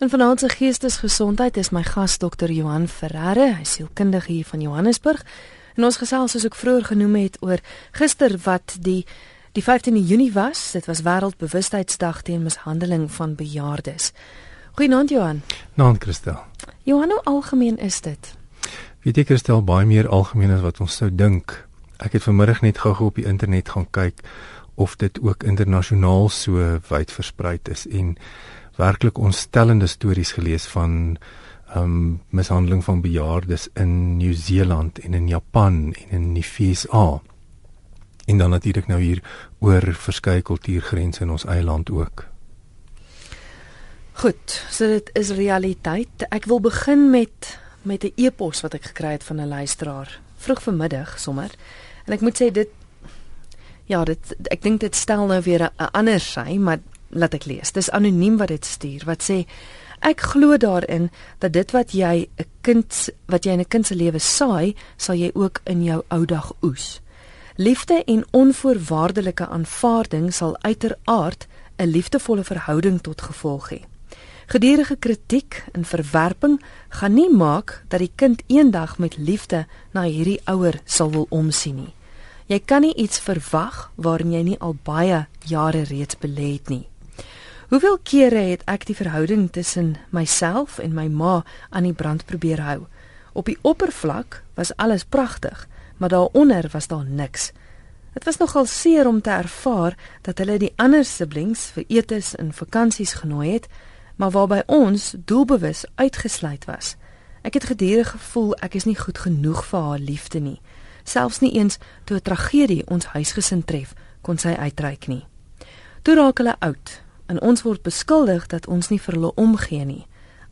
In vanaand se geestesgesondheid is my gas dokter Johan Ferreira, hy sielkundige hier van Johannesburg. En ons gesels soos ek vroeër genoem het oor gister wat die die 15de Junie was. Dit was wêreldbewustheidsdag teen mishandeling van bejaardes. Goeienaand Johan. Naand Christel. Johan, hoe algemeen is dit? Weet jy Christel, baie meer algemeen as wat ons sou dink. Ek het vanmiddag net gou-gou op die internet gaan kyk of dit ook internasionaal so wyd versprei is en werklik ontstellende stories gelees van um mishandeling van bejaardes in Nieu-Seeland en in Japan en in die VSA. En dan natuurlik nou hier oor verskeie kultuurgrense in ons eie land ook. Goed, so dit is realiteit. Ek wil begin met met 'n e-pos wat ek gekry het van 'n luisteraar vroeg vanmiddag sommer. En ek moet sê dit ja, dit ek dink dit stel nou weer 'n ander sy, maar laat ek lees. Dis anoniem wat dit stuur wat sê ek glo daarin dat dit wat jy 'n kind wat jy in 'n kind se lewe saai, sal jy ook in jou ou dag oes. Liefde en onvoorwaardelike aanvaarding sal uiteraard 'n liefdevolle verhouding tot gevolg hê. Gedurende kritiek en verwerping gaan nie maak dat die kind eendag met liefde na hierdie ouer sal wil omsien nie. Jy kan nie iets verwag waarin jy nie al baie jare reeds belê het nie. Hoeveel kere het ek die verhouding tussen myself en my ma aan die brand probeer hou? Op die oppervlak was alles pragtig, maar daaronder was daar niks. Dit was nogal seer om te ervaar dat hulle die ander siblings vir etes en vakansies genooi het, maar waarby ons doelbewus uitgesluit was. Ek het gedurig gevoel ek is nie goed genoeg vir haar liefde nie. Selfs nie eens toe 'n tragedie ons huisgesin tref, kon sy uitreik nie. Toe raak hulle oud en ons word beskuldig dat ons nie vir hulle omgee nie.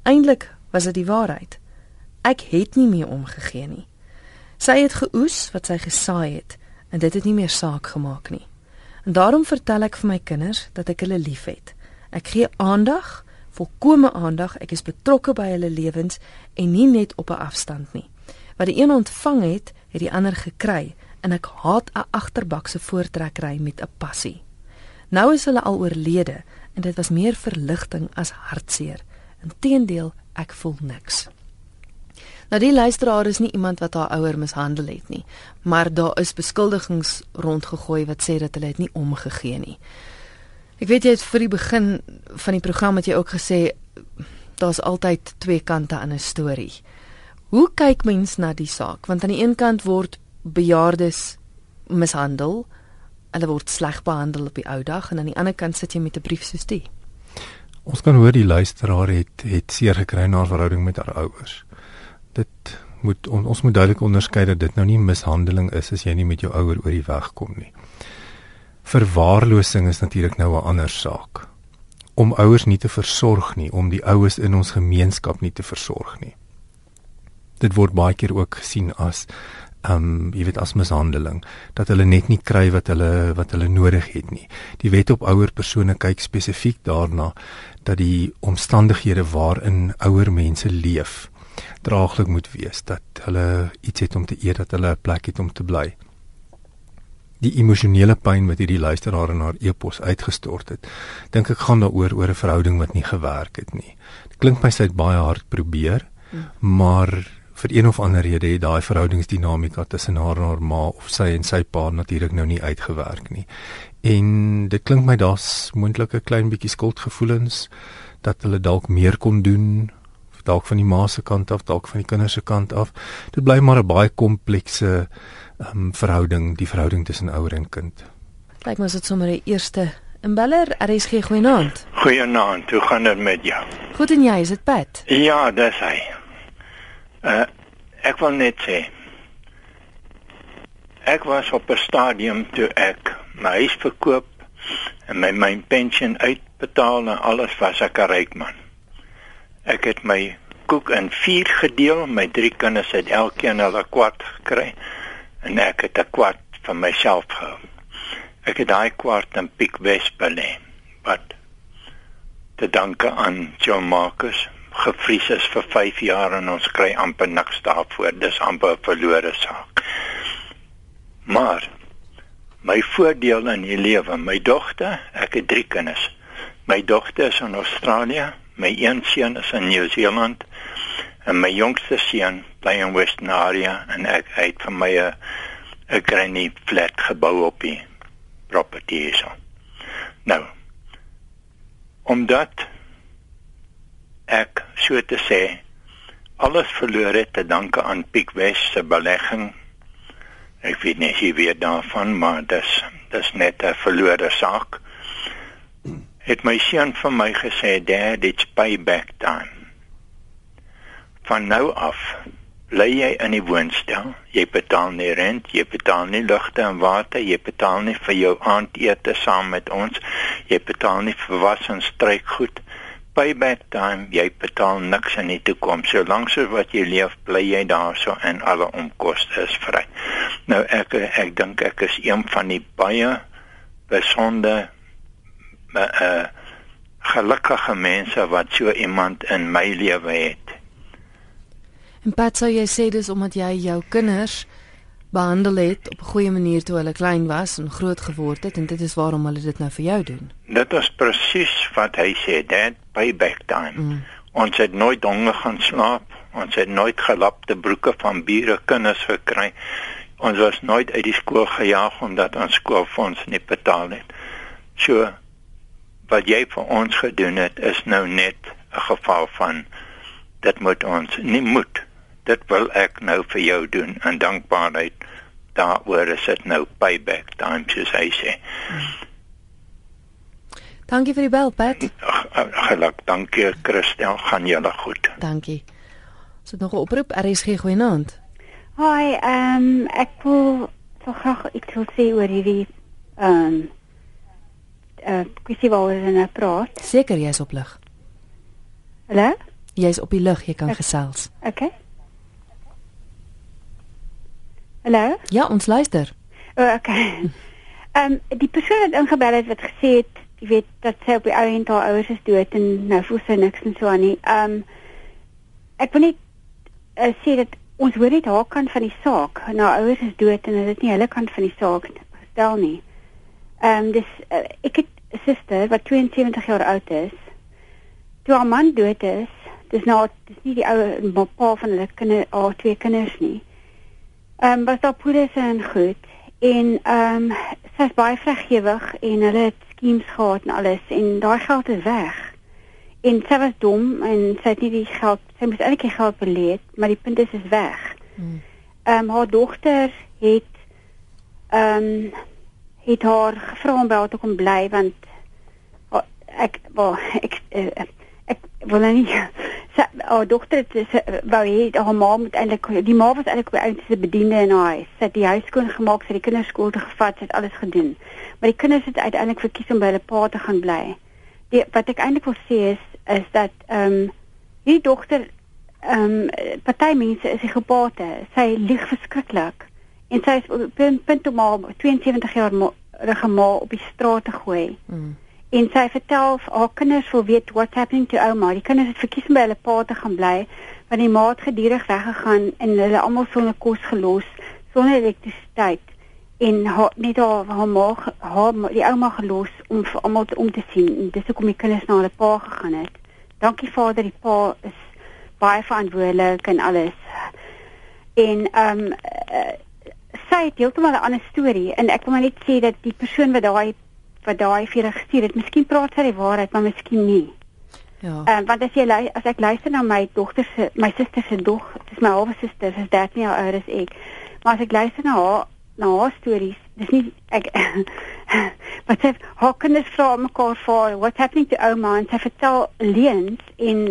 Eindelik was dit die waarheid. Ek het nie meer omgegee nie. Sy het geoes wat sy gesaai het en dit het nie meer saak gemaak nie. En daarom vertel ek vir my kinders dat ek hulle liefhet. Ek gee aandag, volkomme aandag. Ek is betrokke by hulle lewens en nie net op 'n afstand nie. Wat die een ontvang het, het die ander gekry en ek haat 'n agterbakse voortrekkery met 'n passie. Nou is hulle al oorlede en dit was meer verligting as hartseer. Inteendeel, ek voel niks. Nou die luisteraar is nie iemand wat haar ouer mishandel het nie, maar daar is beskuldigings rondgegooi wat sê dat hulle dit nie omgegee nie. Ek weet jy het vir die begin van die program het jy ook gesê daar's altyd twee kante aan 'n storie. Hoe kyk mens na die saak? Want aan die een kant word bejaardes mishandel, hulle word sleg behandel op die ou dag en aan die ander kant sit jy met 'n brief soos die. Ons kan hoor die luisteraar het het seer gekry na haar verhouding met haar ouers. Dit moet on, ons moet duidelik onderskei dat dit nou nie mishandeling is as jy nie met jou ouer oor die weg kom nie. Verwaarlosing is natuurlik nou 'n ander saak. Om ouers nie te versorg nie, om die oues in ons gemeenskap nie te versorg nie. Dit word baie keer ook gesien as um jy weet as mishandeling dat hulle net nie kry wat hulle wat hulle nodig het nie. Die wet op ouer persone kyk spesifiek daarna dat die omstandighede waarin ouer mense leef draaglik moet wees dat hulle iets het om te eet, dat hulle 'n plek het om te bly. Die emosionele pyn wat hierdie luisteraar in haar e-pos uitgestort het, dink ek gaan daaroor oor 'n verhouding wat nie gewerk het nie. Dit klink my sy het baie hard probeer, hmm. maar vir een of ander rede het daai verhoudingsdinamika tussen haar en haar ma of sy en sy pa natuurlik nou nie uitgewerk nie. En dit klink my daar's moontlik 'n klein bietjie skuldgevoelens dat hulle dalk meer kon doen dalk van die ma se kant af, dalk van die kinders se kant af. Dit bly maar 'n baie komplekse um, verhouding, die verhouding tussen ouer en kind. Lyk my dit sommer die eerste Imbeller, RSG goeienaand. Goeienaand, hoe gaan dit met jou? Goed en jy, is dit Pat? Ja, dis hy. Uh ek wil net sê ek was op 'n stadium toe ek my huis verkoop en my my pensioen uitbetaal en alles was ek 'n ryk man. Ek het my koek in 4 gedeel, my drie kinders het elkeen hulle kwart gekry en ek het 'n kwart vir myself gehou. Ek het daai kwart in Piek Wes belê. Wat te danke aan John Marcus gevries is vir 5 jaar en ons kry amper niks daarvoor. Dis amper 'n verlore saak. Maar my voordeel in die lewe, my dogter, ek het 3 kinders. My dogter is in Australië, My een seun is in Nieu-Seeland en my jongste seun bly in Western Area en ek het vir my 'n 'n granny flat gebou op die property hierso. Nou. Omdat ek so te sê alles verloor het te danke aan Piek West se belegging. Ek weet nie jy weet daarvan, maar dis dis net 'n verlore saak. Het my seun vir my gesê dad it's payback time. Van nou af bly jy in die woonstel. Jy betaal nie rent jy betaal nie ligte en water jy betaal nie vir jou aandete saam met ons jy betaal nie vir was en strykgoed payback time jy betaal niks in die toekoms solank so wat jy leef bly jy daarso en alle onkoste is vry nou ek ek dink ek is een van die baie besondere uh, gelukkige mense wat so iemand in my lewe het. En Pat, sou jy sê dis omdat jy jou kinders behandel het op 'n goeie manier toe hulle klein was en groot geword het en dit is waarom hulle dit nou vir jou doen. Dit is presies wat hy sê, dad, payback time. Mm. Ons het nooit honger gaan slaap. Ons het nooit gelapte broeke van bure kinders gekry. Ons was nooit uit die skool gejaag omdat ons skoolfonds nie betaal het. So wat jy vir ons gedoen het is nou net 'n geval van dit moet ons nie moet dit wil ek nou vir jou doen en dankbaarheid daaroor is dit nou payback time soos hy sê Dankie vir die bel Pat Geluk dankie Christel gaan julle goed Dankie Ons het nog 'n oproep RSG goeienaand Hi ehm um, ek wil so graag ek wil sê oor hierdie ehm um, uh kwessie waaroor ons nou praat. Seker jy's op lig. Hallo? Jy's op die lug, jy kan ek, gesels. Okay. Hallo? Ja, ons luister. O, oh, okay. Ehm um, die persoon wat ingebel het wat gesê het, jy weet dat sy op die ou end haar ouers is dood en nou voel sy niks en so aan nie. Ehm um, ek wil net uh, sê dat ons hoor net haar kant van die saak. Nou ouers is dood en dit is nie hulle kant van die saak gestel nie. Ehm um, dis uh, ek het 'n suster wat 72 jaar oud is. Toe haar man dood is, dis nou dis nie die ou pa van hulle kinders, haar twee kinders nie. Ehm um, was daar polisie en goed en ehm um, sy's baie vrygewig en hulle het skems gehad en alles en daai geld is weg. En sy was dom en sy het nie die geld, sy moes eintlik die geld beleed, maar die punt is is weg. Hmm. Ehm um, haar dogter het ehm um, het haar gevra om by haar te kom bly want oh, ek wel ek uh, ek wil nou nie sy haar dogter het wou hê haar ma moet eintlik die ma was eintlik by ouers se bediende in haar huis. Sy het die huis skoon gemaak, sy het die kinders skool toe gevat, sy het alles gedoen. Maar die kinders het uiteindelik verkies om by hulle pa te gaan bly. Die wat ek eintlik wil sê is is dat ehm um, hierdie dogter ehm um, party mense is psigopate. Sy lieg verskriklik en sy is punt punt om al 72 jaar regemaal op die straat te gooi. Mm. En sy vertel haar kinders wil weet what's happening to ouma. Die kinders het verkies om by hulle pa te gaan bly, want die ma het gedurig weggegaan en hulle almal sonder kos gelos, sonder elektrisiteit en haar, net haar haar ma haar die ouma gelos om vir almal om te sien. En dis hoekom die kinders na hulle pa gegaan het. Dankie Vader, die pa is baie verantwoordelik en alles. En ehm um, uh, sy het heeltemal 'n ander storie en ek wil maar net sê dat die persoon wat daai wat daai vir haar gestuur het, miskien praat sy die waarheid, maar miskien nie. Ja. Ehm uh, want as jy as ek luister na my dogter se my suster se dog, dit is my halwe suster, sy is 13 jaar ouer as ek. Maar as ek luister na haar na haar stories, dis nie ek wat sy haar kinders vra mekaar vir what's happening to Oma en sy vertel leuns en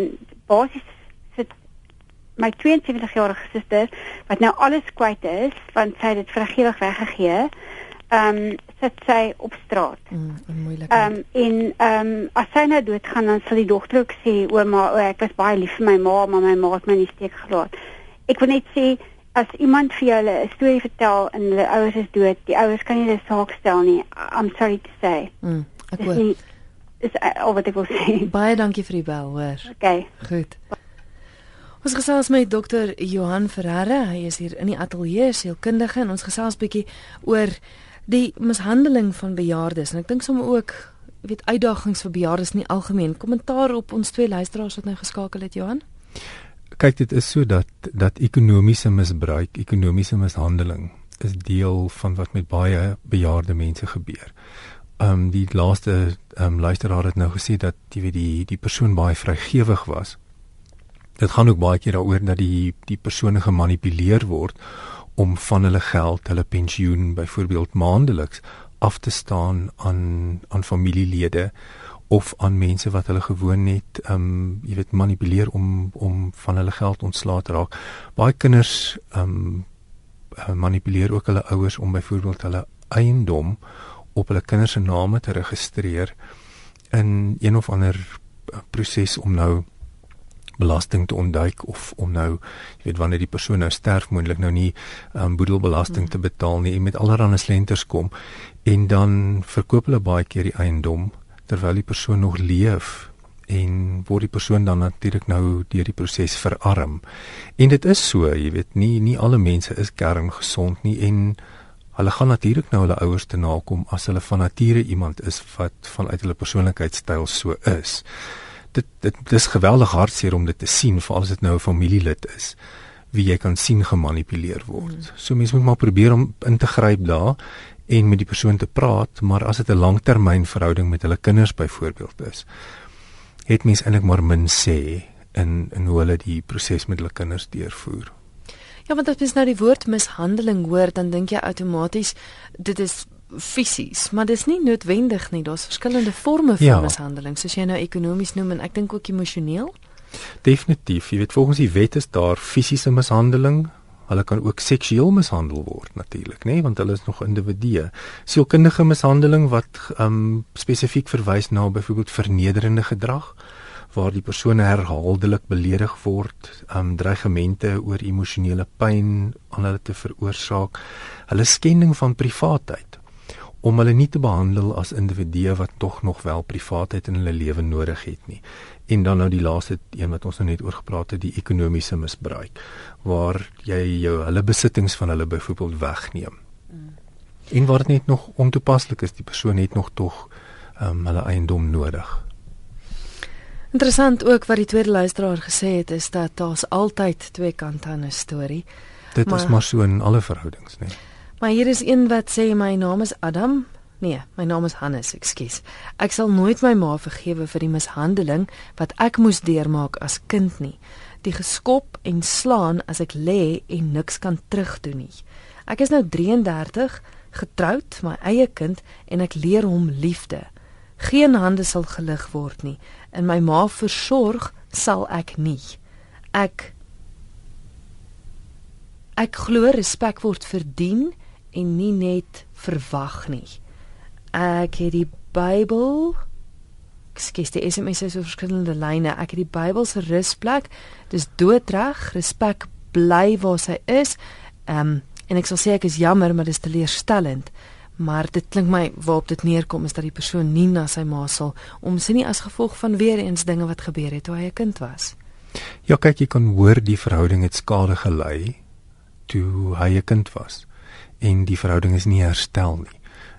basies my 72 jarige suster wat nou alles kwyt is want sy het dit vrygewig weggegee. Ehm um, sit sy op straat. Mm, moeilik. Ehm um, en ehm um, as sy nou doodgaan dan sal die dogter ook sê ouma, o, ek was baie lief vir my ma, maar my ma het my nie steek gelaat. Ek wil net sê as iemand vir julle 'n storie vertel en hulle ouers is dood, die ouers kan nie 'n saak stel nie. I'm sorry to say. Mm, ek hoor. Dis al wat ek wil sê. Baie dankie vir die bel, hoor. Okay. Goed. Ons gesels met dokter Johan Ferreira. Hy is hier in die ateljee sielkundige en ons gesels bietjie oor die mishandeling van bejaardes en ek dink sommer ook weet uitdagings vir bejaardes nie algemeen. Kommentaar op ons twee luisteraars wat nou geskakel het Johan. Kyk, dit is so dat ekonomiese misbruik, ekonomiese mishandeling is deel van wat met baie bejaarde mense gebeur. Um, die laaste um, luisteraar het nou gesê dat jy weet die die persoon baie vrygewig was. Dit gaan ook baie keer daaroor dat die die persone gemanipuleer word om van hulle geld, hulle pensioen byvoorbeeld maandeliks af te staan aan aan familielede of aan mense wat hulle gewoon net ehm um, jy weet manipuleer om om van hulle geld ontslae te raak. Baie kinders ehm um, manipuleer ook hulle ouers om byvoorbeeld hulle eiendom op hulle kinders se name te registreer in een of ander eh, proses om nou belasting te ontduik of om nou jy weet wanneer die persoon nou sterf moontlik nou nie um, boedelbelasting mm. te betaal nie en met allerlei slenters kom en dan verkoop hulle baie keer die eiendom terwyl die persoon nog leef en word die persoon dan natuurlik nou deur die proses verarm en dit is so jy weet nie nie alle mense is kerngesond nie en hulle gaan natuurlik nou hulle ouers te nakom as hulle van nature iemand is wat vanuit hulle persoonlikheidstyl so is dit dit dis geweldig hartseer om dit te sien veral as dit nou 'n familielid is wie jy kan sien gemanipuleer word. Hmm. So mense moet maar probeer om in te gryp daar en met die persoon te praat, maar as dit 'n langtermyn verhouding met hulle kinders byvoorbeeld is, het mense eintlik maar min sê in in hoe hulle die proses met hulle kinders deurvoer. Ja, want as jy nou die woord mishandeling hoor, dan dink jy outomaties dit is fisies, maar dis nie noodwendig nie. Daar's verskillende forme van ja. mishandeling, soos jy nou ekonomies noem en ek dink ook emosioneel. Definitief. Jy weet volgens die wet is daar fisiese mishandeling. Hulle kan ook seksueel mishandel word natuurlik, nê, nee? want hulle is nog individue. Sielkundige mishandeling wat ehm um, spesifiek verwys na byvoorbeeld vernederende gedrag waar die persone herhaaldelik beledig word, um, dreigemente oor emosionele pyn aan hulle te veroorsaak, hulle skending van privaatheid om hulle nie te behandel as individue wat tog nog wel privaatheid in hulle lewe nodig het nie. En dan nou die laaste een wat ons nou net oor gepraat het, die ekonomiese misbruik waar jy jou hulle besittings van hulle byvoorbeeld wegneem. Mm. En waar dit net nog ontoepaslik is, die persoon het nog tog um, hulle eiendom nodig. Interessant ook wat die tweede luisteraar gesê het is dat daar's altyd twee kante aan 'n storie. Dit maar, is maar so in alle verhoudings, nee. Maar hier is een wat sê my naam is Adam. Nee, my naam is Hannes, ekskuus. Ek sal nooit my ma vergewe vir die mishandeling wat ek moes deurmaak as kind nie. Die geskop en slaan as ek lê en niks kan terugdoen nie. Ek is nou 33, getroud, my eie kind en ek leer hom liefde. Geen hande sal gelig word nie. In my ma versorg sal ek nie. Ek ek glo respek word verdien en nie net verwag nie. Ek het die Bybel Ekskuus, die SMS is so verskillende lyne. Ek het die Bybel se rusplek. Dis doodreg, respek bly waar sy is. Ehm um, en ek sal sê ek is jammer, maar dis teleurstellend. Maar dit klink my waarop dit neerkom is dat die persoon nie na sy ma sal om sy nie as gevolg van weer eens dinge wat gebeur het toe hy 'n kind was. Ja, kyk, jy kan hoor die verhouding het skade gelei toe hy 'n kind was en die verhouding is nie herstel nie.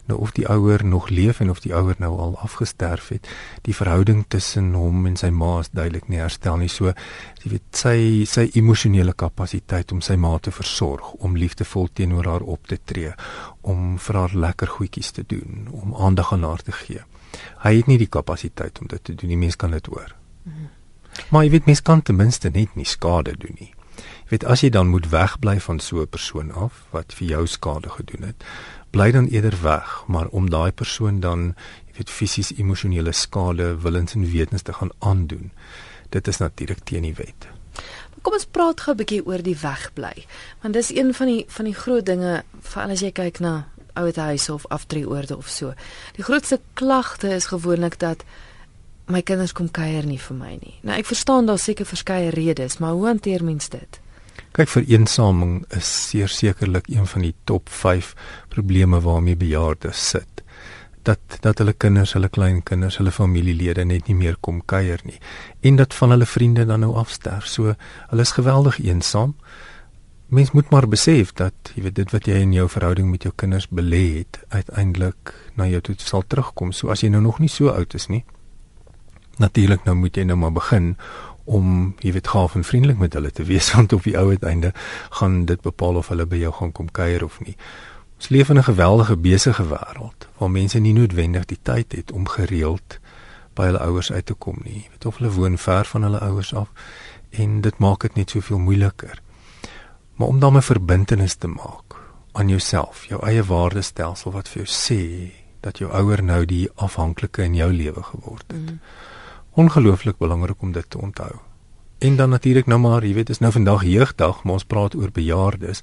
Nou of die ouer nog leef en of die ouer nou al afgesterf het, die verhouding tussen hom en sy ma is duidelik nie herstel nie. So jy weet sy sy emosionele kapasiteit om sy ma te versorg, om liefdevol teenoor haar op te tree, om vir haar lekker goedjies te doen, om aandag aan haar te gee. Hy het nie die kapasiteit om dit te doen nie. Mens kan dit hoor. -hmm. Maar jy weet mens kan ten minste net nie skade doen nie weet as jy dan moet wegbly van so 'n persoon af wat vir jou skade gedoen het, bly dan eerder weg, maar om daai persoon dan jy weet fisies emosionele skade willens en wetens te gaan aandoen. Dit is natuurlik teen die wet. Kom ons praat gou 'n bietjie oor die wegbly. Want dis een van die van die groot dinge veral as jy kyk na ouer huise of aftreeoorde of so. Die grootste klagte is gewoonlik dat my kinders kom kuier nie vir my nie. Nou ek verstaan daar seker verskeie redes, maar hoe hanteer mens dit? Kyk vir eensaming is seker sekerlik een van die top 5 probleme waarmee bejaardes sit. Dat dat hulle kinders, hulle kleinkinders, hulle familielede net nie meer kom kuier nie en dat van hulle vriende dan nou afsterf. So hulle is geweldig eensaam. mens moet maar besef dat jy weet dit wat jy in jou verhouding met jou kinders belê het uiteindelik na jou toe sal terugkom. So as jy nou nog nie so oud is nie, natuurlik nou moet jy nou maar begin om jy weet gaaf en vriendelik met hulle te wees want op die ou uiteinde gaan dit bepaal of hulle by jou gaan kom kuier of nie. Ons leef in 'n geweldige besige wêreld waar mense nie noodwendig die tyd het om gereeld by hulle ouers uit te kom nie. Jy weet of hulle woon ver van hulle ouers af en dit maak dit net soveel moeiliker. Maar om dan 'n verbintenis te maak aan jouself, jou eie waardestelsel wat vir jou sê dat jou ouer nou die afhanklike in jou lewe geword het. Mm. Ongelooflik belangrik om dit te onthou. En dan natuurlik nou maar, jy weet, is nou vandag jeugdag, maar ons praat oor bejaardes.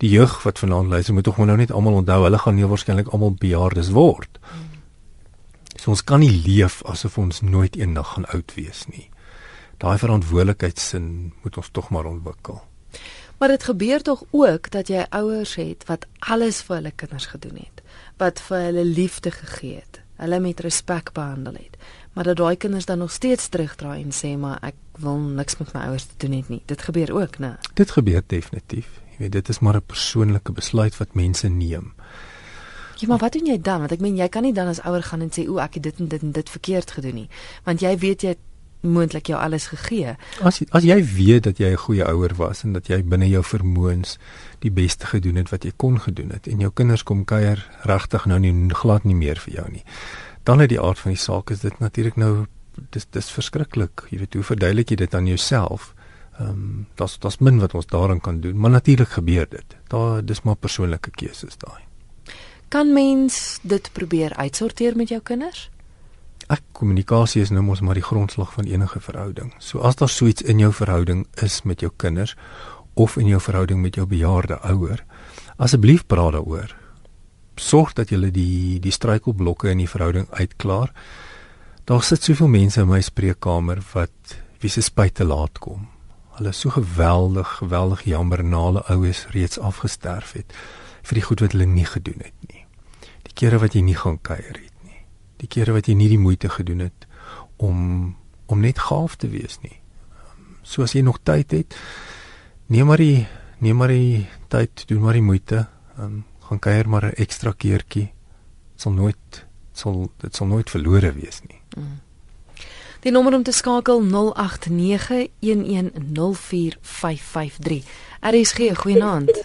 Die jeug wat vanaand luister, moet tog nou net almal onthou, hulle gaan nie waarskynlik almal bejaardes word. So ons kan nie leef asof ons nooit eendag gaan oud wees nie. Daai verantwoordelikheidsin moet ons tog maar ontwikkel. Maar dit gebeur tog ook dat jy ouers het wat alles vir hulle kinders gedoen het, wat vir hulle liefde gegee het, hulle met respek behandel het, maar dat daai kinders dan nog steeds terugdraai en sê maar ek wil niks met my ouers te doen hê nie. Dit gebeur ook, né? Dit gebeur definitief. Jy weet, dit is maar 'n persoonlike besluit wat mense neem. Ja, maar wat doen jy dan? Want ek meen jy kan nie dan as ouer gaan en sê o, ek het dit en dit en dit verkeerd gedoen nie, want jy weet jy moontlik jou alles gegee. As as jy weet dat jy 'n goeie ouer was en dat jy binne jou vermoëns die beste gedoen het wat jy kon gedoen het en jou kinders kom kuier regtig nou nie glad nie meer vir jou nie. Dan uit die aard van die saak is dit natuurlik nou dis dis verskriklik. Jy weet hoe verduidelik jy dit aan jouself? Ehm um, das das min wat ons daarin kan doen, maar natuurlik gebeur dit. Daar dis maar persoonlike keuses daai. Kan mens dit probeer uitsorteer met jou kinders? ek kommunikasie is nou mos maar die grondslag van enige verhouding. So as daar so iets in jou verhouding is met jou kinders of in jou verhouding met jou bejaarde ouer, asseblief praat daaroor. Sorg dat jy die die struikelblokke in die verhouding uitklaar. Daar sit soveel mense in my spreekkamer wat wie se spyt te laat kom. Hulle is so geweldig, geweldig jammer na hulle oues reeds afgesterf het vir die goed wat hulle nie gedoen het nie. Die kere wat jy nie gaan kuier nie die kere wat jy nie die moeite gedoen het om om net gaaf te wees nie. So as jy nog tyd het, neem maar die neem maar die tyd, doen maar die moeite, um, gaan kuier maar 'n ekstra keertjie. Sal nooit sal dit sal nooit verlore wees nie. Mm. Die nommer om te skakel 0891104553. RSG, goeienaand.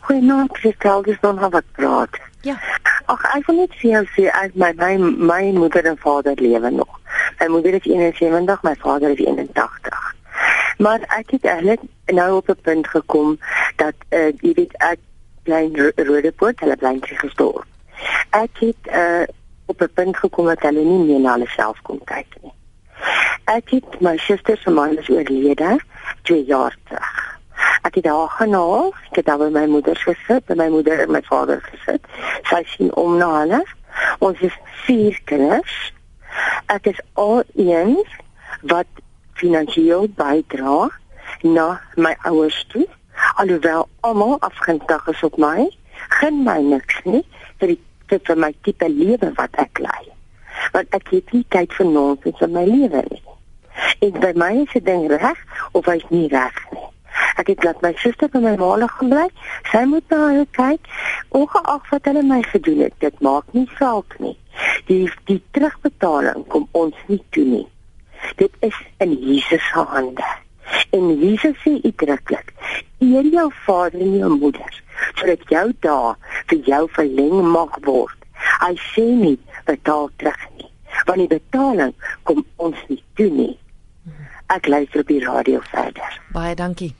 Goeienaand, Christel, dis dan wat praat. Ja. Ag, ek wil net vir jou sê as my my my moeder en vader lewe nog. My moeder is 71, my vader is 81. Maar ek het eintlik nou op 'n punt gekom dat uh jy weet ek bly in Rodepoort, hulle bly in Trigestort. Ek het uh op 'n punt gekom dat hulle nie meer na hulle self kon kyk nie. Ek het my suster se man is oorlede 2 jaar terug. Ek het daar genaal, ek het daar by my moeder gesit, by my moeder en my vader gesit. Sy sien om na hulle. Ons is vier kinders. Ek is al een wat finansiëel bydra na my ouers toe. Alhoewel almal afgerig is op my, gen my niks nie vir die vir my tipe lewe wat ek lei. Want ek het nie tyd vir nonsens in my lewe nie. En by my is dit ding reg of hy's nie reg nie. Ek het laat my suster by my ma gaan bly. Sy moet na haar kyk. Ongeag wat hulle my gedoen het, dit maak nie saak nie. Die die terugbetaling kom ons nie toe nie. Dit is in Jesus se hande. En Jesus sê uitdruklik: "Eer jou vader en jou moeder, sodat jou dae vir jou verleng mag word." Hy sê nie betaal terug nie, want die betaling kom ons nie toe nie. Ek luister op die radio verder. Baie dankie.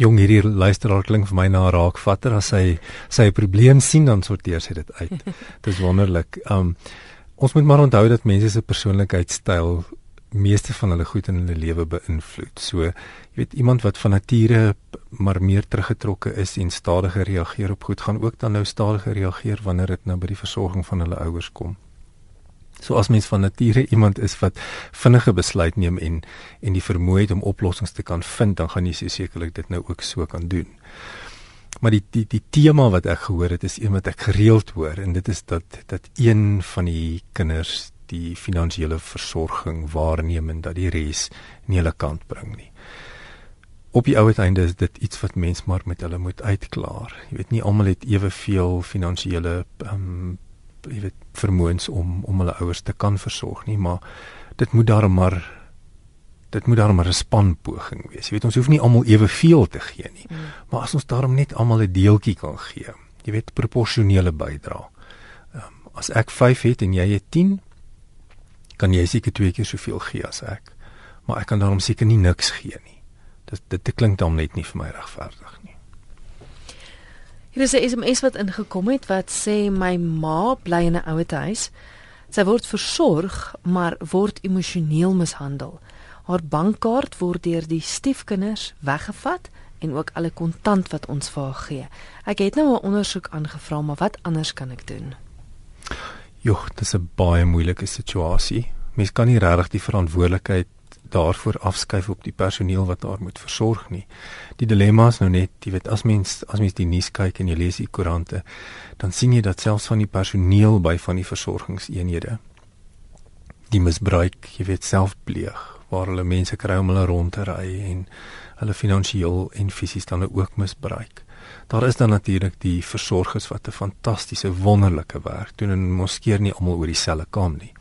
Jong hierdie luisteraar klink vir my na raakvatter as hy sy probleem sien dan sorteer sy dit uit. Dis wonderlik. Um ons moet maar onthou dat mense se persoonlikheidstyl meeste van hulle goed in hulle lewe beïnvloed. So, jy weet iemand wat van nature maar meer teruggetrokke is en stadiger reageer op goed gaan ook dan nou stadiger reageer wanneer dit nou by die versorging van hulle ouers kom. So as mens van nature iemand is wat vinnige besluit neem en en die vermoë het om oplossings te kan vind, dan gaan jy sekerlik dit nou ook so kan doen. Maar die die die tema wat ek gehoor het is een wat ek gereeld hoor en dit is dat dat een van die kinders die finansiële versorging waarneem en dat die res nie hulle kant bring nie. op die ou uiteinde is dit iets wat mens maar met hulle moet uitklaar. Jy weet nie almal het eweveel finansiële ehm um, jy weet vermoëns om om hulle ouers te kan versorg nie, maar dit moet daarom maar dit moet daarom 'n spanpoging wees. Jy weet ons hoef nie almal eweveel te gee nie, mm. maar as ons daarom net almal 'n deeltjie kan gee. Jy weet proporsionele bydra. Ehm um, as ek 5 het en jy het 10, kan jy seker twee keer soveel gee as ek. Maar ek kan daarom seker nie niks gee nie. Dit dit, dit klink dan net nie vir my regverdig nie. Hier is 'n SMS wat ingekom het wat sê my ma bly in 'n ouete huis. Sy word versorg, maar word emosioneel mishandel. Haar bankkaart word deur die stiefkinders weggevat en ook alle kontant wat ons vir haar gee. Ek het nou 'n ondersoek aangevra, maar wat anders kan ek doen? Joh, dit is 'n baie moeilike situasie. Mens kan nie regtig die verantwoordelikheid daarvoor afskuif op die personeel wat daar moet versorg nie. Die dilemma is nou net, jy weet, as mens as mens die nuus kyk en jy lees die koerante, dan sien jy dat selfs van die personeel by van die versorgingseenhede die misbruik, jy weet, self pleeg waar hulle mense kry om hulle rond te ry en hulle finansiëel en fisies dan ook misbruik. Daar is dan natuurlik die versorgers wat 'n fantastiese wonderlike werk doen en mos keer nie almal oor dieselfde kam nie.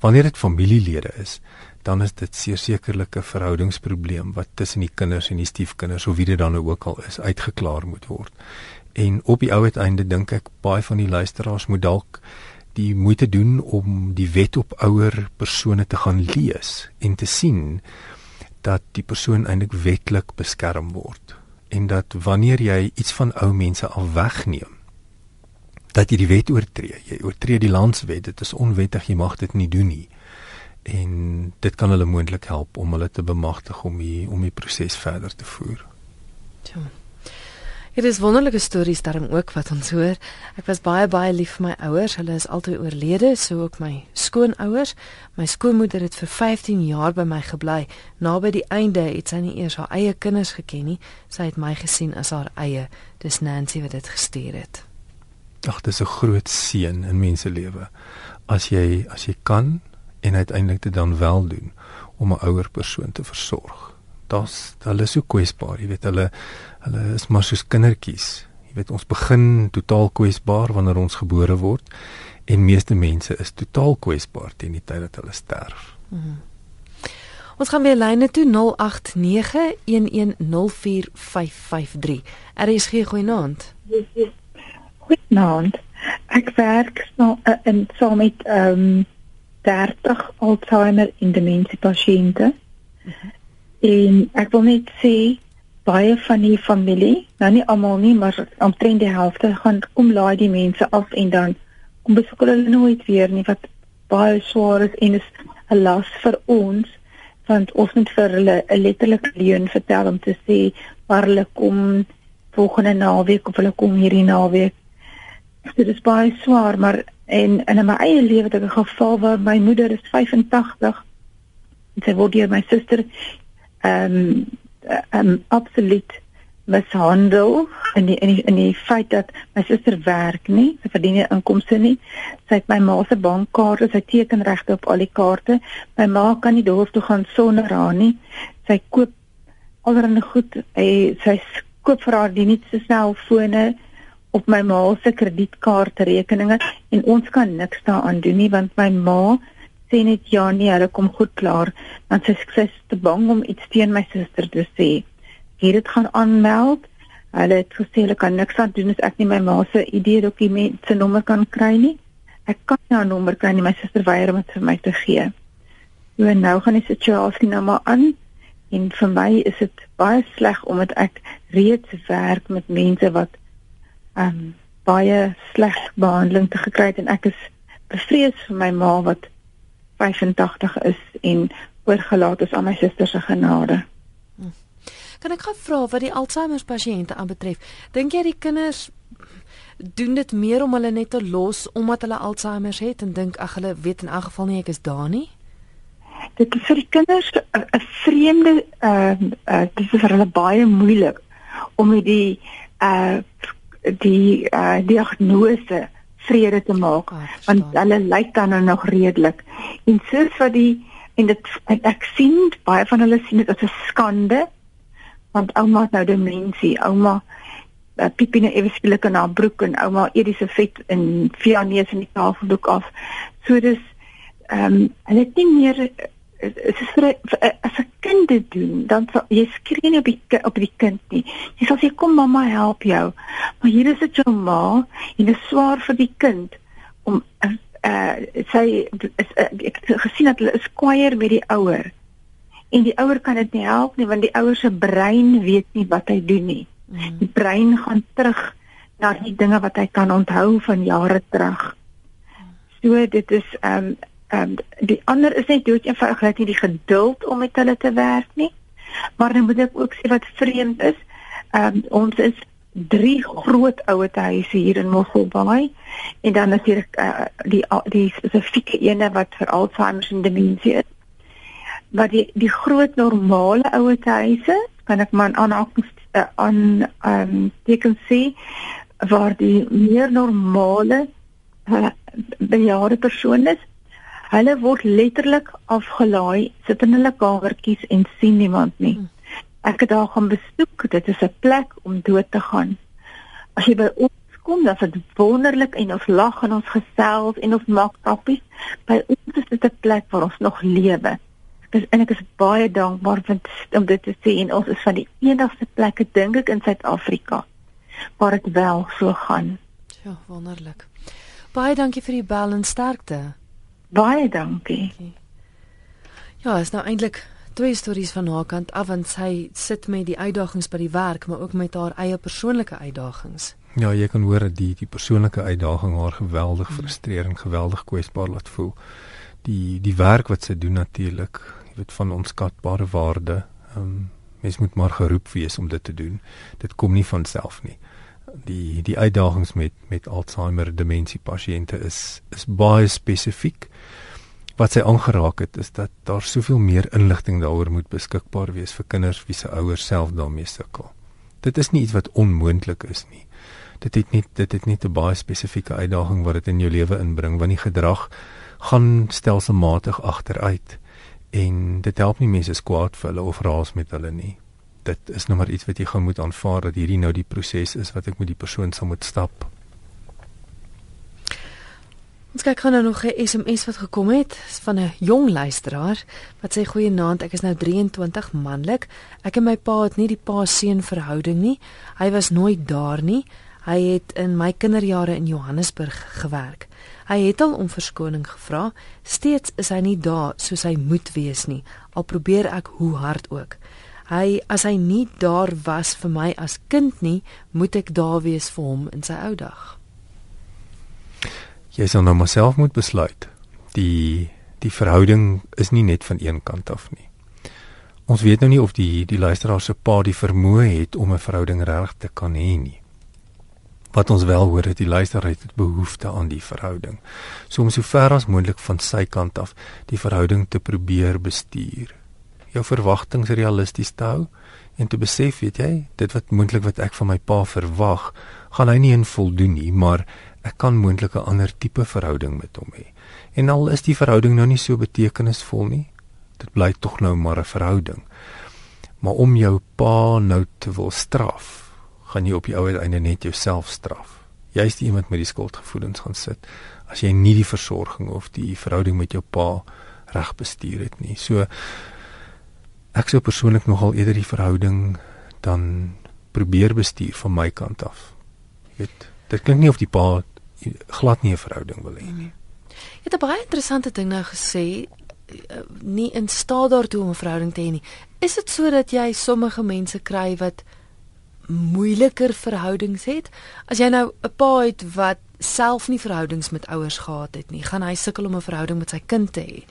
Wanneer dit familielede is, dan is dit sekerlik 'n verhoudingsprobleem wat tussen die kinders en die stiefkinders of wie dit dan ook al is uitgeklaar moet word. En op die ou uiteinde dink ek baie van die luisteraars moet dalk die moeite doen om die wet op ouer persone te gaan lees en te sien dat die persoon eintlik wetlik beskerm word en dat wanneer jy iets van ou mense af wegneem dat jy die wet oortree jy oortree die landswet dit is onwettig jy mag dit nie doen nie en dit kan hulle moontlik help om hulle te bemagtig om die om die proses verder te voer. Tjoh. Dit is wonderlike stories daarom ook wat ons hoor. Ek was baie baie lief vir my ouers. Hulle is altyd oorlede, so ook my skoonouers. My skoonmoeder het vir 15 jaar by my gebly. Naby die einde het sy nie eers haar eie kinders geken nie. Sy het my gesien as haar eie. Dis Nancy wat dit gestuur het. Ag, dis 'n groot seën in mense lewe. As jy as jy kan en uiteindelik dit dan wel doen om 'n ouer persoon te versorg daar's hulle is so kwesbaar, jy weet hulle hulle is maar soos kindertjies. Jy weet ons begin totaal kwesbaar wanneer ons gebore word en meeste mense is totaal kwesbaar teen die tyd dat hulle sterf. Mm -hmm. Ons gaan weer lyne toe 0891104553. RSG goeienaand. Goeienaand. Ek werk nou in saam met ehm um, 30 Alzheimer en demensie pasiënte. Mm -hmm. En ek wil net sê baie van die familie, nou nie almal nie, maar omtrent die helfte gaan kom laai die mense af en dan kom besoek hulle nooit weer nie wat baie swaar is en is 'n las vir ons want ons moet vir hulle 'n letterlike leuen vertel om te sê waar hulle kom volgende naweek of hulle kom hierdie naweek. Dit is baie swaar, maar en in my eie lewe het ek 'n geval waar my moeder is 85 en sy word deur my suster ehm um, um, absoluut mishandel in die, in die in die feit dat my suster werk nie, sy verdien nie inkomste nie. Sy het my ma se bankkaarte, sy tekenregte op al die kaarte. My ma kan nie dorp toe gaan sonder haar nie. Sy koop allerlei goed. Hy sy koop vir haar die nuutste selfone op my ma se kredietkaartrekeninge en ons kan niks daaraan doen nie want my ma sê net ja nee, hulle kom goed klaar, want sy sê te bang om iets teen my suster te sê. Hier dit gaan aanmeld. Hulle het gesê hulle kan niks aan doen as ek nie my ma se ID-dokument se nommer kan kry nie. Ek kan nie haar nommer kry nie, my suster weier om dit vir my te gee. So nou gaan die situasie nou maar aan en vir my is dit baie sleg omdat ek reeds werk met mense wat ehm um, baie sleg behandeling te gekry het en ek is bevrees vir my ma wat 85 is en oorgelaat is aan my suster se genade. Hm. Kan ek gou vra wat die Alzheimer pasiënte aanbetref? Dink jy die kinders doen dit meer om hulle net te los omdat hulle Alzheimer het en dink ag hulle weet in elk geval nie ek is daar nie? Dit is vir die kinders 'n vreemde uh, uh, dit is vir hulle baie moeilik om met die uh die uh diagnose vrede te maak oh, want hulle lyk dan nou nog redelik. En soos wat die en dit en ek sien baie van hulle sien dit as 'n skande want ouma het nou demensie, ouma uh, piep nou ewe skielik in haar broek en ouma eet die se vet in via neus in die tafeldoek af. So dis ehm um, hulle het nie meer is vir, vir as 'n kind dit doen, dan sal jy skree nie op die op die kind nie. Jy sal sê kom mamma help jou. Maar hier is dit jou ma en dit is swaar vir die kind om uh sy is uh, ek het gesien dat hulle is kwaier met die ouer. En die ouer kan dit nie help nie want die ouer se brein weet nie wat hy doen nie. Mm. Die brein gaan terug na die dinge wat hy kan onthou van jare terug. So dit is ehm um, ehm um, die ander is net dood eenvoudig net nie die geduld om met hulle te werk nie. Maar dan moet ek ook sê wat vreemd is, ehm um, ons is drie groot ouete huise hier in Mosselbaai en dan is hier uh, die die spesifieke ene wat vir Alzheimer en demensie is. Maar die die groot normale ouete huise kan ek maar aan uh, aan ehm um, teken sien waar die meer normale uh, bejaarde persone is Hulle word letterlik afgelaai, sit in hulle kamertjies en sien niemand nie. Hmm. Ek het daar gaan besoek, dit is 'n plek om dood te gaan. As jy by ons kom, dan is dit wonderlik en ons lag en ons gesels en ons maak kappies. By ons is dit 'n plek waar ons nog lewe. Dis en ek is baie dankbaar want om dit te sien. Ons is van die enigste plekke dink ek in Suid-Afrika waar dit wel so gaan. Ja, wonderlik. Baie dankie vir die bel en sterkte. Baie dankie. Ja, is nou eintlik twee stories van haar kant af want sy sit met die uitdagings by die werk, maar ook met haar eie persoonlike uitdagings. Ja, jy kan hoor dat die die persoonlike uitdaging haar geweldig hmm. frustreer en geweldig kwesbaar laat voel. Die die werk wat sy doen natuurlik, jy weet van onskatbare waarde. Ehm um, mens moet maar geroep wees om dit te doen. Dit kom nie van self nie die die uitdagings met met Alzheimer demensie pasiënte is is baie spesifiek. Wat sy aangeraak het is dat daar soveel meer inligting daaroor moet beskikbaar wees vir kinders wie se ouers self daarmee sukkel. Dit is nie iets wat onmoontlik is nie. Dit het net dit het net 'n baie spesifieke uitdaging wat dit in jou lewe inbring want die gedrag gaan stelselmatig agteruit en dit help nie mense skwaad vir hulle of raas met hulle nie dit is nou maar iets wat jy gaan moet aanvaar dat hierdie nou die proses is wat ek met die persoon sal moet stap. Ons kyk gou nou nog 'n SMS wat gekom het van 'n jong luisteraar wat sê goeienaand, ek is nou 23 manlik. Ek en my pa het nie die pa-seun verhouding nie. Hy was nooit daar nie. Hy het in my kinderjare in Johannesburg gewerk. Hy het al om verskoning gevra. Steeds is hy nie daar soos hy moet wees nie. Al probeer ek hoe hard ook hy as hy nie daar was vir my as kind nie, moet ek daar wees vir hom in sy ou dag. Jy sal nou myself moet besluit. Die die verhouding is nie net van een kant af nie. Ons weet nou nie of die die luisteraar se pa die vermoë het om 'n verhouding reg te kan hê nie. Wat ons wel hoor het die luisteraar het behoefte aan die verhouding. So om so ver as moontlik van sy kant af die verhouding te probeer bestuur jou verwagtinge realisties te hou en te besef, weet jy, dit wat moontlik wat ek van my pa verwag, gaan hy nie in voldoen nie, maar ek kan moontlik 'n ander tipe verhouding met hom hê. En al is die verhouding nou nie so betekenisvol nie, dit bly tog nou maar 'n verhouding. Maar om jou pa nou te wil straf, gaan jy op die ou einde net jouself straf. Jy's die iemand met die skuldgevoelens gaan sit as jy nie die versorging of die verhouding met jou pa reg bestuur het nie. So ek sou persoonlik nogal eerder die verhouding dan probeer bestuur van my kant af. Jy weet, dit klink nie of die pa glad nie 'n verhouding wil hê nie. Jy het 'n baie interessante ding nou gesê, eh, nie in staat daartoe om 'n verhouding te hê nie. Is dit so dat jy sommige mense kry wat moeiliker verhoudings het? As jy nou 'n pa het wat self nie verhoudings met ouers gehad het nie, gaan hy sukkel om 'n verhouding met sy kind te hê.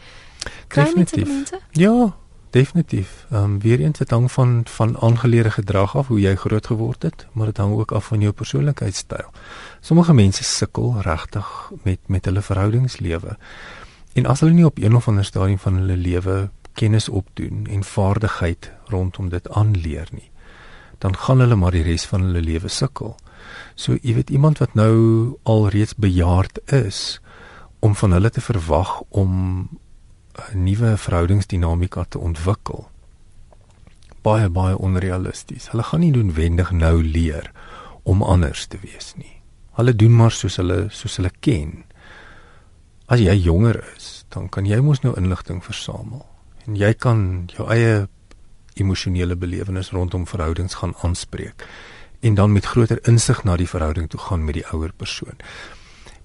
Kry mense? Ja, Definitief. Ehm um, weer eens dit hang van van aangeleerde gedrag af hoe jy groot geword het, maar dit hang ook af van jou persoonlikheidstyl. Sommige mense sukkel regtig met met hulle verhoudingslewe. En as hulle nie op een of ander stadium van hulle lewe kennis opdoen en vaardigheid rondom dit aanleer nie, dan gaan hulle maar die res van hulle lewe sukkel. So jy weet iemand wat nou al reeds bejaard is om van hulle te verwag om nuwe verhoudingsdinamika te ontwikkel baie baie onrealisties. Hulle gaan nie noodwendig nou leer om anders te wees nie. Hulle doen maar soos hulle soos hulle ken. As jy jonger is, dan kan jy mos nou inligting versamel en jy kan jou eie emosionele belewenis rondom verhoudings gaan aanspreek en dan met groter insig na die verhouding toe gaan met die ouer persoon.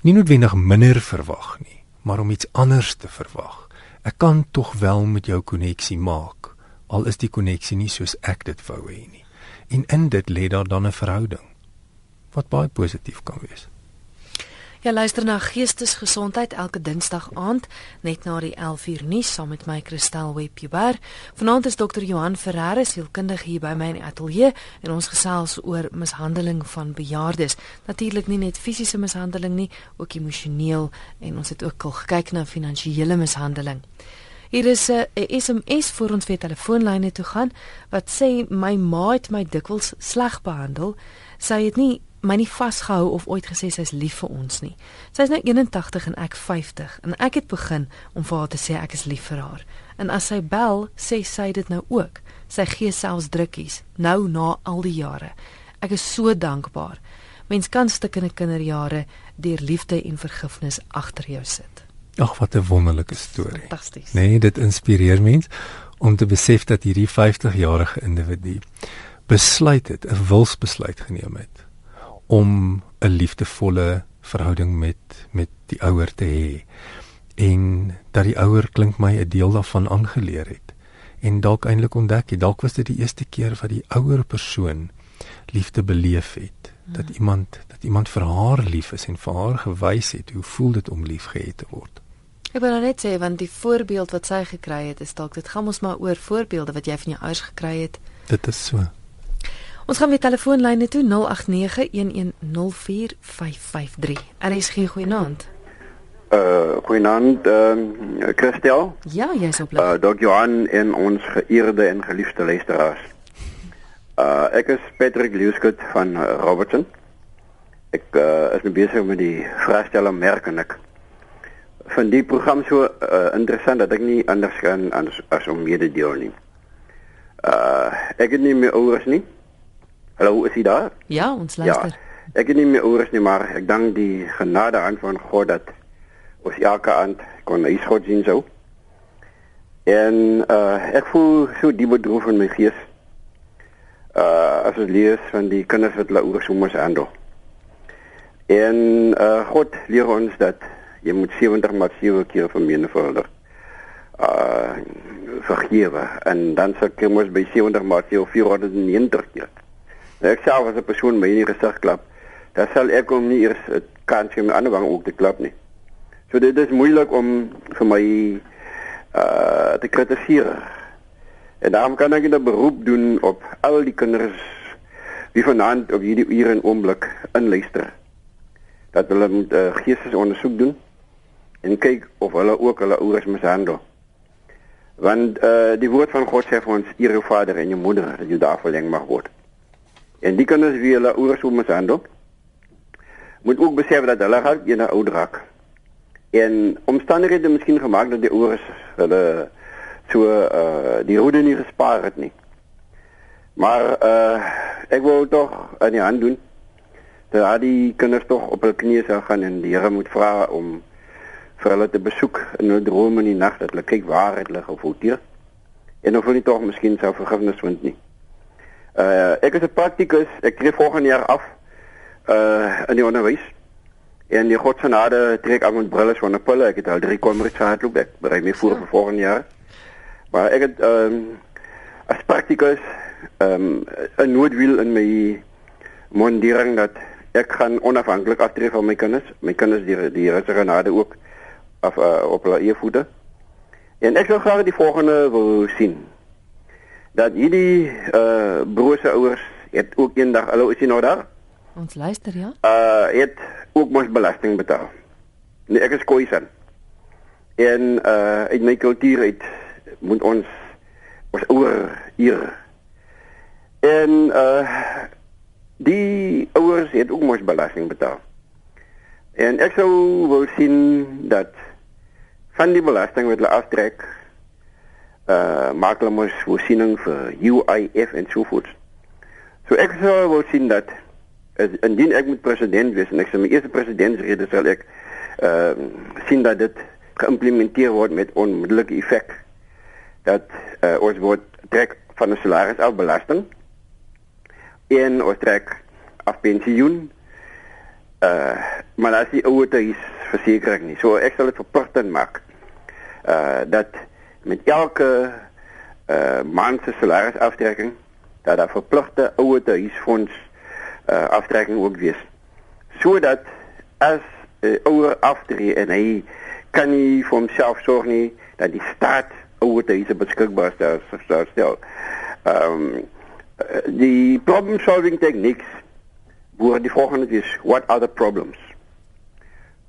Nie noodwendig minder verwag nie, maar om iets anders te verwag. Ek kan tog wel met jou koneksie maak, al is die koneksie nie soos ek dit wou hê nie. En in dit lê daar dan 'n verhouding wat baie positief kan wees. Ja luister na Geestesgesondheid elke Dinsdag aand net na die 11uur nuus saam met my Christel Webber. Vanaand is dokter Johan Ferreira sielkundig hier by my in die ateljee en ons gesels oor mishandeling van bejaardes. Natuurlik nie net fisiese mishandeling nie, ook emosioneel en ons het ook al gekyk na finansiële mishandeling. Hier is 'n SMS vir ons vir telefoonlyne toe gaan wat sê my ma het my dikwels sleg behandel. Sy het nie my nie vasgehou of ooit gesê sy is lief vir ons nie. Sy is nou 81 en ek 50 en ek het begin om vir haar te sê ek is lief vir haar. En as sy bel, sê sy dit nou ook. Sy gee selfs drukkies nou na al die jare. Ek is so dankbaar. Mens kan stukkende kinderjare deur liefde en vergifnis agter jou sit. Ag wat 'n wonderlike storie. Fantasties. Nee, dit inspireer mens om te besef dat hierdie 50-jarige individu besluit het, 'n wilsbesluit geneem het om 'n liefdevolle verhouding met met die ouer te hê en dat die ouer klink my 'n deel daarvan aangeleer het. En dalk eintlik ontdek het. Dalk was dit die eerste keer wat die ouer persoon liefde beleef het. Dat hmm. iemand dat iemand vir haar lief is en vir haar gewys het hoe voel dit om liefgehad te word. Ek wil nou net sê want die voorbeeld wat sy gekry het is dalk dit gaan ons maar oor voorbeelde wat jy van jou ouers gekry het. Dit is so Ons gaan weer telefoonlyne toe 0891104553. RSG goeienaand. Uh goeienaand uh Christel. Ja, jy's op lig. Uh Dr. Johan en ons geëerde en geliefde luisteraars. Uh ek is Patrick Lewskut van uh, Robertson. Ek uh is nou besig met die vraestelle merk en ek van die program so uh, interessant dat ek nie anders kan as, as om mee te deel nie. Uh ek het nie meer ouers nie. Hallo, is jy daar? Ja, ons luister. Ja, ek het nie meer oor is nie, maar ek dank die genade aan van God dat ons elke aand kon hy God sien so. En uh ek voel so diep bedroef in my gees. Uh as ek lees van die kinders wat hulle oor soms aandeel. En uh God leer ons dat jy moet 70 maal 7 keer vermenigvuldig. Uh vergewe en dan sal jy mos by 70 maal 490 keer. Ek self as 'n persoon my in die gesig klap, dan sal ek hom nie eers 'n kans gee om my ander wang ook te klap nie. So dit is moeilik om vir my uh te kritiseer. En daarom kan ek 'n beroep doen op al die kinders wie vanaand op hierdie ure en oomblik inluister. Dat hulle moet 'n uh, geestesondersoek doen en kyk of hulle ook hulle ouers mishandel. Want uh die woord van God sê vir ons eer jou vader en jou moeder dat jy daar verleng mag word. En die kinders wie hulle ouers so mishandel, moet ook besef dat hulle gaan eendag oud raak. En omstandighede miskien gemaak dat die ouers hulle so uh die roede nie gespaar het nie. Maar uh ek wil tog aan die hand doen dat die kinders tog op hul knieë sal gaan en die Here moet vra om vir hulle te besoek in 'n droom in die nag dat hulle kyk waar het hulle gefouteer en of hulle tog miskien sou vergifnis vind nie. Uh ek is 'n praktikus. Ek tree volgende jaar af uh in die onderwys. En die God se genade trek aan met brille van 'n pille. Ek het al drie kommerts gehad loop ek. Berei my voor vir volgende jaar. Maar ek het ehm um, as praktikus ehm um, 'n noodwiel in my mondering dat ek gaan onafhanklik aftree van my kinders. My kinders die die Here se genade ook af uh, op hulle eie voete. En ek wil graag die volgende wil sien dat hierdie uh brose ouers het ook eendag hallo is jy nou daar? Ons luister ja. Uh het ook mos belasting betaal. Nee, ek is Khoisan. En uh uit my kultuur uit moet ons ons ouer hier. En uh die ouers het ook mos belasting betaal. En ek sou wou sien dat van die belasting wat hulle aftrek uh maak hulle mos voorsiening vir UIF en so voort. So ek sou wou sien dat as indien ek moet president wees en ek sou my eerste presidentsrede sal ek uh sien dat dit geïmplementeer word met onmiddellike effek dat uh, ons word trek van 'n salaris af belasting en ons trek af pensioen uh maar as die ouer is versekering nie. So ek sal dit verpligtend maak uh dat met elke uh maand se salaris aftrekking dat daar verpligte ouer huisfonds uh aftrekking ook wees. Sodat as 'n uh, ouer aftree en hy kan nie vir homself sorg nie dat die staat ouer huise beskikbaar stel. Ehm um, die problem solving techniques word die volgende is what are the problems?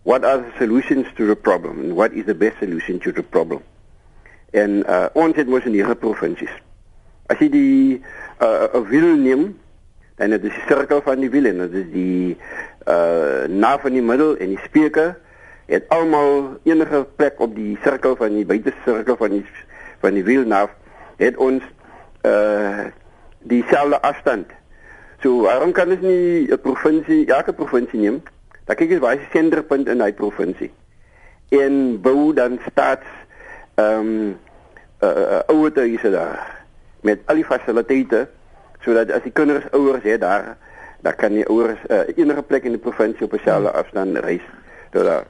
What are the solutions to the problem and what is the best solution to the problem? En uh, ons het mos in die provinsies. As jy die uh, wil neem dit is die sirkel van die wiel en dit is die uh na van die middel en die speker het almal enige plek op die sirkel van die buite sirkel van die van die wiel na het ons uh dieselfde afstand. So waarom kan ons nie 'n provinsie, elke provinsie neem? Dan kyk jy waar is die senderpunt in daai provinsie. En bou dan staats ehm um, uh ouer huise daar met al die fasiliteite sodat as die kinders ouers het daar dan kan die ouers uh, enige plek in die provinsie op dieselfde afstand reis tot daar.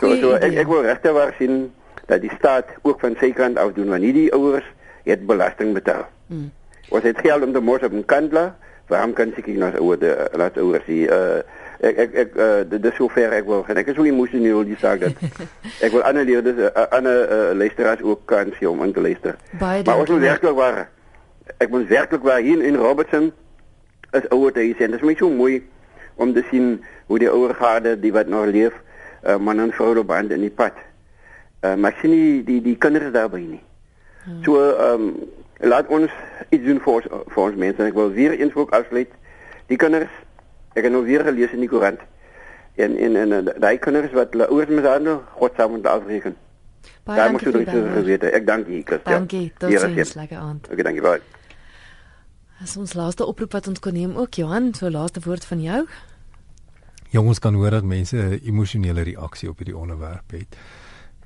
So so ek ek wil regte waar sien dat die staat ook van sy kant af doen wanneer die ouers het belasting betaal. Hmm. Ons het geld om te mos op 'n kantla, waarom kan ek nie nou de laat ouers sien uh ek ek ek uh, dit is sover ek wil en ek is ook emosioneel die saak dat ek wil ander leerders uh, ander uh, luisteraars ook kan sien om in te luister. Baie maar ons moet werklik waar ek moet werklik waar hier in Robertson is ouer te sien. Dit is my so mooi om te sien hoe die ouer garde die wat nog leef uh, man en vrou op band in die pad. Uh, maar sien die die die kinders daarby nie. Hmm. So ehm um, laat ons iets doen vir ons vir ons mense. Ek wil weer eens ook afsluit. Die kinders ek het nou weer gelees in die koerant. En en en daai kinders wat hulle ouers mishandel, God sal moet afreken. Baie dankie vir dit. Weet, ek dank u, Christian. Dankie. Totsiens, lekker aand. Okay, dankie baie. As ons laaste oproep wat ons kon neem ook Johan, so laaste woord van jou. Ja, ons kan hoor dat mense 'n emosionele reaksie op hierdie onderwerp het.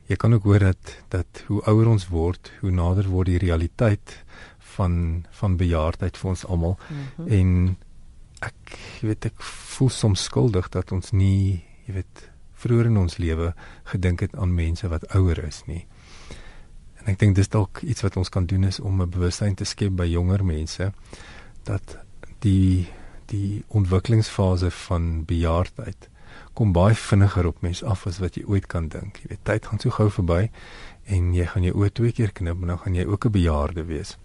Jy kan ook hoor dat dat hoe ouer ons word, hoe nader word die realiteit van van bejaardheid vir ons almal mm -hmm. en ek weet ek voel soms skuldig dat ons nie, jy weet, vroeër in ons lewe gedink het aan mense wat ouer is nie. En ek dink dis dalk iets wat ons kan doen is om 'n bewustheid te skep by jonger mense dat die die ontwikkelingsfase van bejaardheid kom baie vinniger op mens af as wat jy ooit kan dink. Jy weet, tyd gaan so gou verby en jy gaan jou oë twee keer knip en dan gaan jy ook 'n bejaarde wees.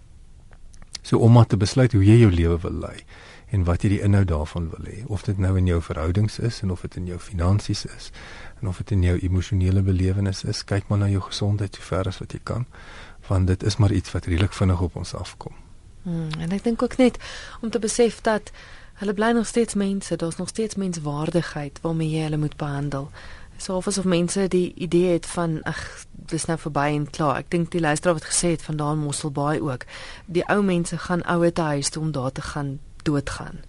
So om maar te besluit hoe jy jou lewe wil lei en wat jy die inhoud daarvan wil hê, of dit nou in jou verhoudings is en of dit in jou finansies is en of dit in jou emosionele belewenis is, kyk maar na jou gesondheid so ver as wat jy kan, want dit is maar iets wat redelik vinnig op ons afkom. Hmm, en ek dink ook net om te besef dat hulle bly nog steeds mense, daar's nog steeds menswaardigheid waarmee jy hulle moet behandel. So of asof mense die idee het van ag, dis nou verby en klaar. Ek dink die luisteraar wat gesê het vandaan Mosselbaai ook. Die ou mense gaan ouer te huis toe om daar te gaan doodgaan.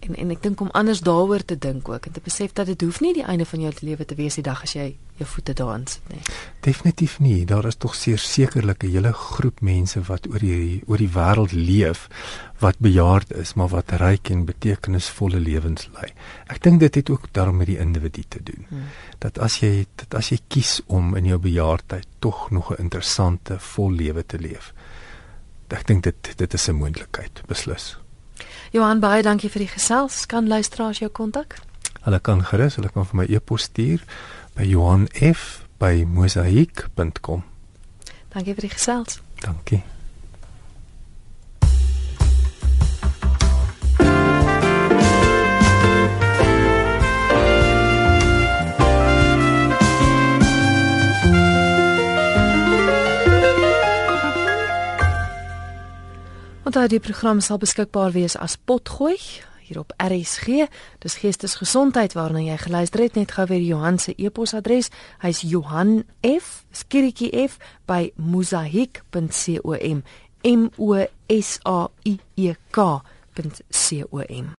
En en ek dink om anders daaroor te dink ook en te besef dat dit hoef nie die einde van jou lewe te wees die dag as jy jou voete daarin sit nie. Definitief nie. Daar is tog sekerlik 'n hele groep mense wat oor die oor die wêreld leef wat bejaard is, maar wat ryk en betekenisvolle lewens lei. Ek dink dit het ook daarmee met die individu te doen. Hmm. Dat as jy dat as jy kies om in jou bejaardheid tog nog 'n interessante, vol lewe te leef. Ek dink dit dit is 'n moontlikheid, beslis. Johan baie dankie vir die gesels. Kan luisteraars jou kontak? Hulle kan gerus, hulle kan vir my e-pos stuur by johanf@mosaik.com. Dankie vir die gesels. Dankie. Onthou die program sal beskikbaar wees as potgooi hier op RSG. Dis Geestesgesondheid waarna jy geluister het net gou weer Johan se e-posadres. Hy's Johan F, skieretjie F by mosaik.com. M O S A I E K.com.